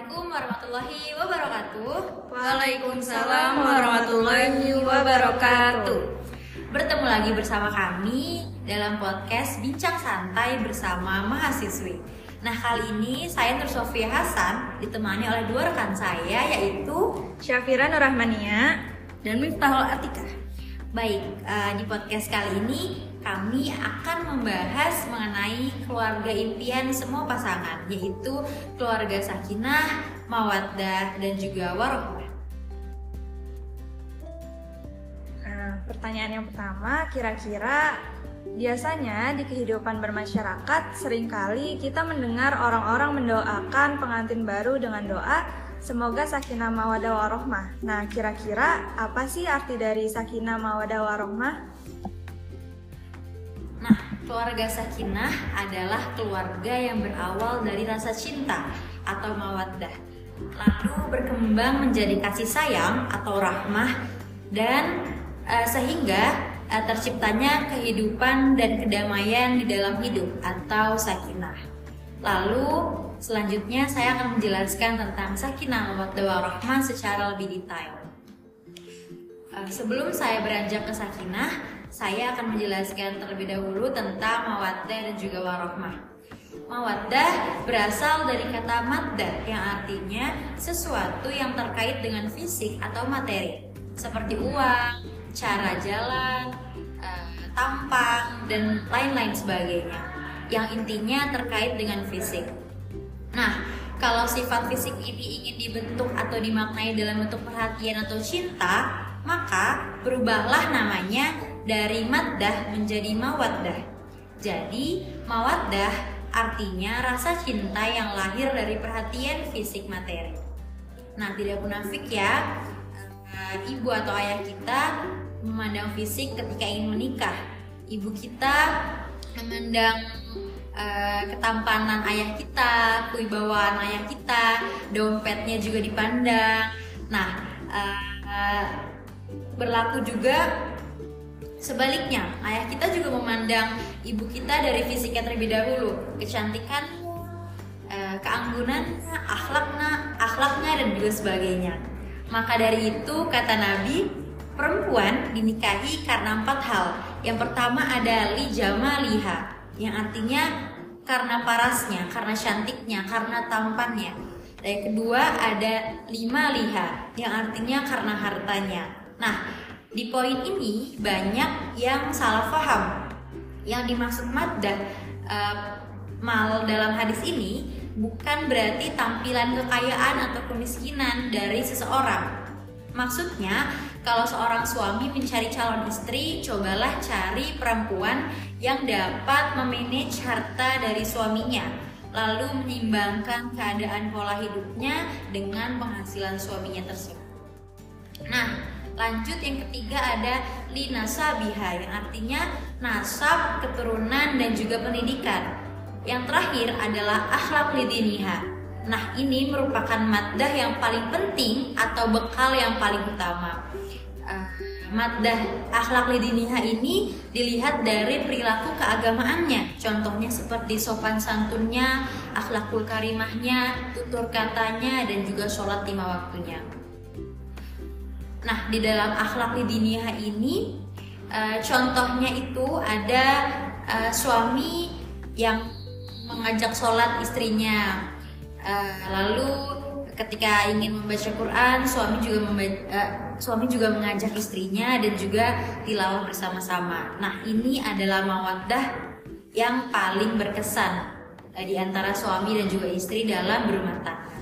Assalamualaikum warahmatullahi wabarakatuh. Waalaikumsalam warahmatullahi wabarakatuh. Bertemu lagi bersama kami dalam podcast Bincang Santai bersama mahasiswi. Nah kali ini saya Nur Sofia Hasan ditemani oleh dua rekan saya yaitu Syafira Nurrahmania dan Miftahul Atika. Baik, uh, di podcast kali ini kami akan membahas mengenai keluarga impian semua pasangan, yaitu keluarga sakinah, mawaddah, dan juga warohmah. Nah, pertanyaan yang pertama, kira-kira biasanya di kehidupan bermasyarakat sering kali kita mendengar orang-orang mendoakan pengantin baru dengan doa Semoga sakinah mawadah warohmah. Nah, kira-kira apa sih arti dari sakinah mawadah warohmah? Keluarga sakinah adalah keluarga yang berawal dari rasa cinta atau mawaddah, lalu berkembang menjadi kasih sayang atau rahmah dan uh, sehingga uh, terciptanya kehidupan dan kedamaian di dalam hidup atau sakinah. Lalu selanjutnya saya akan menjelaskan tentang sakinah mawaddah warahmah secara lebih detail. Uh, sebelum saya beranjak ke sakinah, saya akan menjelaskan terlebih dahulu tentang mawaddah dan juga warohmah. Mawaddah berasal dari kata maddah yang artinya sesuatu yang terkait dengan fisik atau materi, seperti uang, cara jalan, eh, tampang, dan lain-lain sebagainya, yang intinya terkait dengan fisik. Nah, kalau sifat fisik ini ingin dibentuk atau dimaknai dalam bentuk perhatian atau cinta, maka berubahlah namanya dari maddah menjadi mawaddah. Jadi, mawaddah artinya rasa cinta yang lahir dari perhatian fisik materi. Nah, tidak munafik ya, eh, ibu atau ayah kita memandang fisik ketika ingin menikah. Ibu kita memandang uh, ketampanan ayah kita, kewibawaan ayah kita, dompetnya juga dipandang. Nah, uh, berlaku juga Sebaliknya, ayah kita juga memandang ibu kita dari fisiknya terlebih dahulu, kecantikan, eh, keanggunannya, akhlaknya, akhlaknya dan juga sebagainya. Maka dari itu kata Nabi, perempuan dinikahi karena empat hal. Yang pertama ada li jamaliha, yang artinya karena parasnya, karena cantiknya, karena tampannya. Dan yang kedua ada lima liha, yang artinya karena hartanya. Nah, di poin ini banyak yang salah paham. Yang dimaksud maddah uh, mal dalam hadis ini bukan berarti tampilan kekayaan atau kemiskinan dari seseorang. Maksudnya, kalau seorang suami mencari calon istri, cobalah cari perempuan yang dapat memanage harta dari suaminya, lalu menyimbangkan keadaan pola hidupnya dengan penghasilan suaminya tersebut. Nah, Lanjut yang ketiga ada linasabiha yang artinya nasab, keturunan dan juga pendidikan. Yang terakhir adalah akhlak lidiniha. Nah, ini merupakan maddah yang paling penting atau bekal yang paling utama. Uh, maddah akhlak lidiniha ini dilihat dari perilaku keagamaannya. Contohnya seperti sopan santunnya, akhlakul karimahnya, tutur katanya, dan juga sholat lima waktunya. Nah, di dalam akhlak di dunia ini uh, contohnya itu ada uh, suami yang mengajak sholat istrinya. Uh, lalu ketika ingin membaca Quran, suami juga membaca, uh, suami juga mengajak istrinya dan juga tilawah bersama-sama. Nah, ini adalah mawaddah yang paling berkesan uh, di antara suami dan juga istri dalam berumah tangga.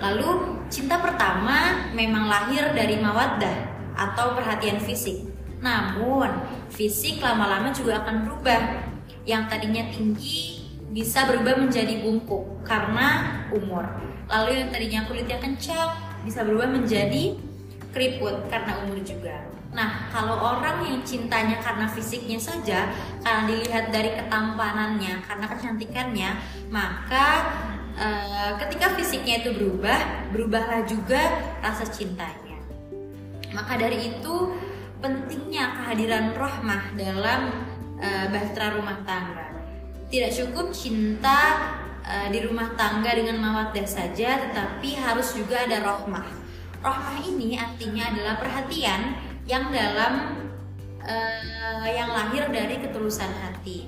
Lalu cinta pertama memang lahir dari mawaddah atau perhatian fisik. Namun fisik lama-lama juga akan berubah. Yang tadinya tinggi bisa berubah menjadi bungkuk karena umur. Lalu yang tadinya kulitnya kencang bisa berubah menjadi keriput karena umur juga. Nah, kalau orang yang cintanya karena fisiknya saja, karena dilihat dari ketampanannya, karena kecantikannya, maka Eh, ketika fisiknya itu berubah, berubahlah juga rasa cintanya. Maka dari itu pentingnya kehadiran rohmah dalam uh, bahtera rumah tangga. Tidak cukup cinta uh, di rumah tangga dengan mawaddah saja, tetapi harus juga ada rohmah. Rohmah ini artinya adalah perhatian yang dalam uh, yang lahir dari ketulusan hati.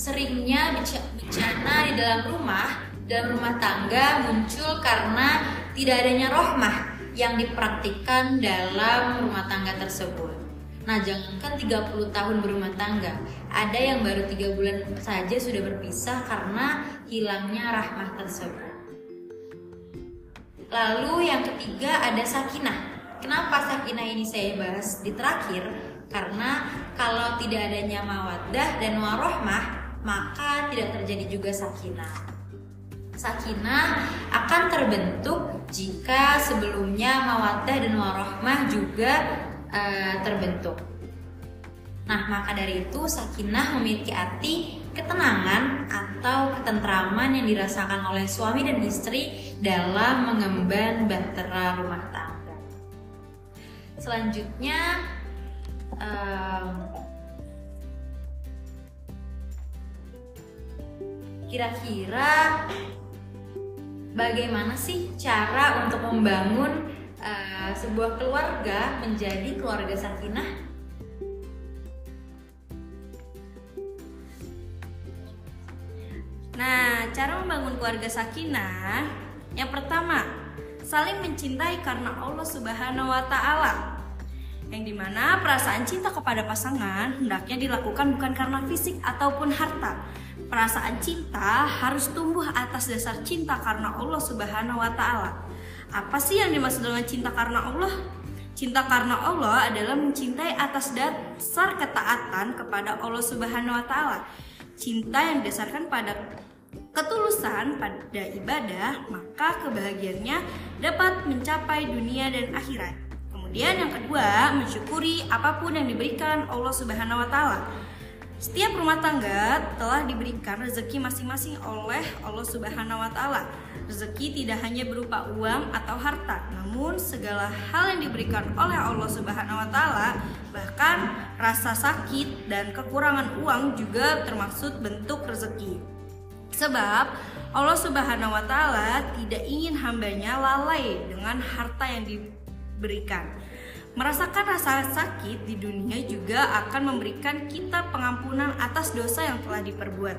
Seringnya bencana di dalam rumah, dalam rumah tangga muncul karena tidak adanya rohmah yang dipraktikkan dalam rumah tangga tersebut. Nah, jangankan 30 tahun berumah tangga, ada yang baru tiga bulan saja sudah berpisah karena hilangnya rahmah tersebut. Lalu yang ketiga ada sakinah. Kenapa sakinah ini saya bahas di terakhir? Karena kalau tidak adanya mawaddah dan warohmah, maka tidak terjadi juga sakinah. Sakinah akan terbentuk jika sebelumnya mawaddah dan warohmah juga uh, terbentuk. Nah, maka dari itu sakinah memiliki arti ketenangan atau ketentraman yang dirasakan oleh suami dan istri dalam mengemban bahtera rumah tangga. Selanjutnya, kira-kira bagaimana sih cara untuk membangun uh, sebuah keluarga menjadi keluarga sakinah Nah, cara membangun keluarga sakinah yang pertama, saling mencintai karena Allah Subhanahu wa taala. Yang di mana perasaan cinta kepada pasangan hendaknya dilakukan bukan karena fisik ataupun harta. Perasaan cinta harus tumbuh atas dasar cinta karena Allah Subhanahu wa taala. Apa sih yang dimaksud dengan cinta karena Allah? Cinta karena Allah adalah mencintai atas dasar ketaatan kepada Allah Subhanahu wa taala. Cinta yang didasarkan pada ketulusan pada ibadah, maka kebahagiaannya dapat mencapai dunia dan akhirat. Kemudian yang kedua, mensyukuri apa pun yang diberikan Allah Subhanahu wa taala. Setiap rumah tangga telah diberikan rezeki masing-masing oleh Allah Subhanahu wa taala. Rezeki tidak hanya berupa uang atau harta, namun segala hal yang diberikan oleh Allah Subhanahu wa taala, bahkan rasa sakit dan kekurangan uang juga termasuk bentuk rezeki. Sebab Allah Subhanahu wa taala tidak ingin hambanya lalai dengan harta yang diberikan. Merasakan rasa sakit di dunia juga akan memberikan kita pengampunan atas dosa yang telah diperbuat.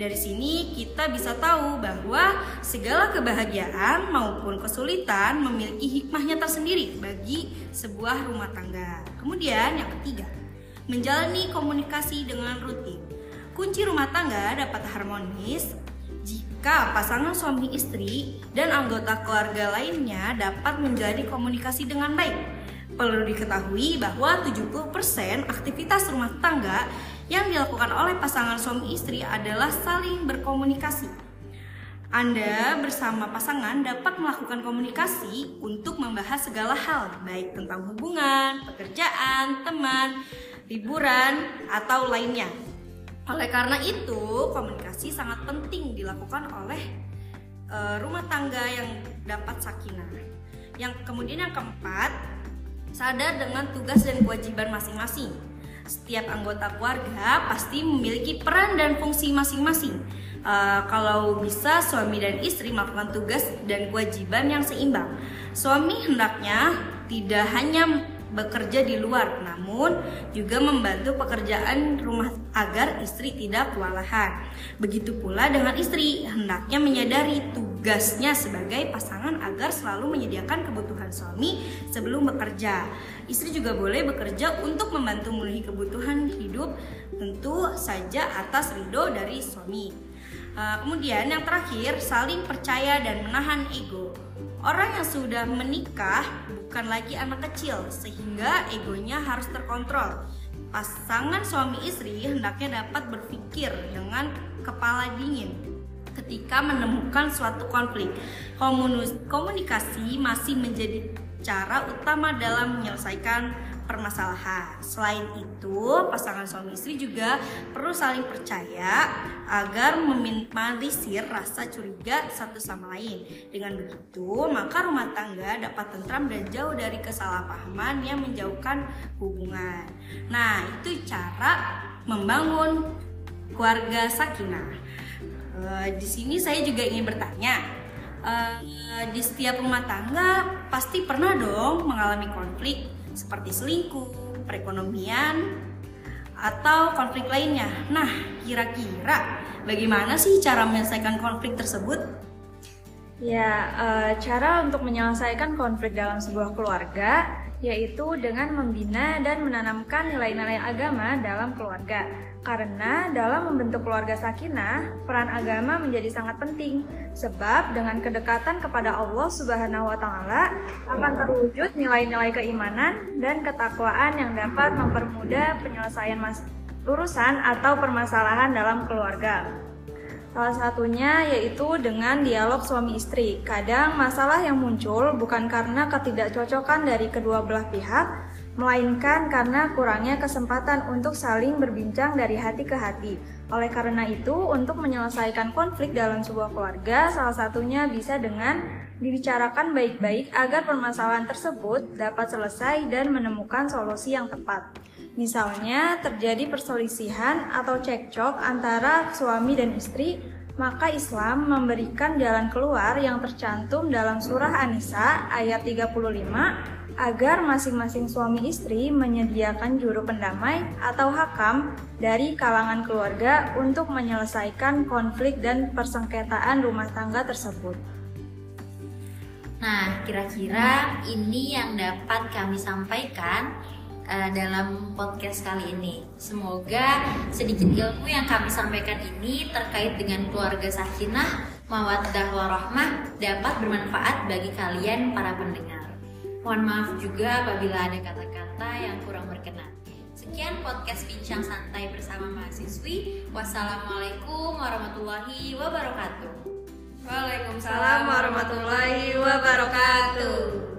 Dari sini kita bisa tahu bahwa segala kebahagiaan maupun kesulitan memiliki hikmahnya tersendiri bagi sebuah rumah tangga. Kemudian yang ketiga, menjalani komunikasi dengan rutin. Kunci rumah tangga dapat harmonis jika pasangan suami istri dan anggota keluarga lainnya dapat menjalani komunikasi dengan baik Perlu diketahui bahwa 70% aktivitas rumah tangga yang dilakukan oleh pasangan suami istri adalah saling berkomunikasi. Anda bersama pasangan dapat melakukan komunikasi untuk membahas segala hal, baik tentang hubungan, pekerjaan, teman, liburan, atau lainnya. Oleh karena itu, komunikasi sangat penting dilakukan oleh uh, rumah tangga yang dapat sakinah. Yang kemudian yang keempat, sadar dengan tugas dan kewajiban masing-masing. Setiap anggota keluarga pasti memiliki peran dan fungsi masing-masing. Uh, kalau bisa suami dan istri melakukan tugas dan kewajiban yang seimbang. Suami hendaknya tidak hanya bekerja di luar, namun juga membantu pekerjaan rumah agar istri tidak kewalahan. Begitu pula dengan istri, hendaknya menyadari tugasnya sebagai pasangan agar selalu menyediakan kebutuhan suami sebelum bekerja. Istri juga boleh bekerja untuk membantu memenuhi kebutuhan hidup, tentu saja atas ridho dari suami. Uh, kemudian yang terakhir, saling percaya dan menahan ego. Orang yang sudah menikah bukan lagi anak kecil, sehingga egonya harus terkontrol. Pasangan suami istri hendaknya dapat berpikir dengan kepala dingin ketika menemukan suatu konflik. Komunikasi masih menjadi cara utama dalam menyelesaikan permasalahan. Selain itu, pasangan suami istri juga perlu saling percaya agar meminimalisir rasa curiga satu sama lain. Dengan begitu, maka rumah tangga dapat tentram dan jauh dari kesalahpahaman yang menjauhkan hubungan. Nah, itu cara membangun keluarga sakinah. Uh, di sini saya juga ingin bertanya, uh, di setiap rumah tangga pasti pernah dong mengalami konflik seperti selingkuh, perekonomian, atau konflik lainnya. Nah, kira-kira bagaimana sih cara menyelesaikan konflik tersebut? Ya, uh, cara untuk menyelesaikan konflik dalam sebuah keluarga yaitu dengan membina dan menanamkan nilai-nilai agama dalam keluarga. Karena dalam membentuk keluarga sakinah, peran agama menjadi sangat penting. Sebab dengan kedekatan kepada Allah Subhanahu wa taala akan terwujud nilai-nilai keimanan dan ketakwaan yang dapat mempermudah penyelesaian mas urusan atau permasalahan dalam keluarga. Salah satunya yaitu dengan dialog suami istri. Kadang masalah yang muncul bukan karena ketidakcocokan dari kedua belah pihak, melainkan karena kurangnya kesempatan untuk saling berbincang dari hati ke hati. Oleh karena itu, untuk menyelesaikan konflik dalam sebuah keluarga, salah satunya bisa dengan dibicarakan baik-baik agar permasalahan tersebut dapat selesai dan menemukan solusi yang tepat. Misalnya terjadi perselisihan atau cekcok antara suami dan istri, maka Islam memberikan jalan keluar yang tercantum dalam surah An-Nisa ayat 35 agar masing-masing suami istri menyediakan juru pendamai atau hakam dari kalangan keluarga untuk menyelesaikan konflik dan persengketaan rumah tangga tersebut. Nah, kira-kira ini yang dapat kami sampaikan uh, dalam podcast kali ini. Semoga sedikit ilmu yang kami sampaikan ini terkait dengan keluarga sakinah, mawaddah warahmah dapat bermanfaat bagi kalian para pendengar. Mohon maaf juga apabila ada kata-kata yang kurang berkenan. Sekian podcast Bincang Santai bersama mahasiswi. Wassalamualaikum warahmatullahi wabarakatuh. Waalaikumsalam warahmatullahi wabarakatuh.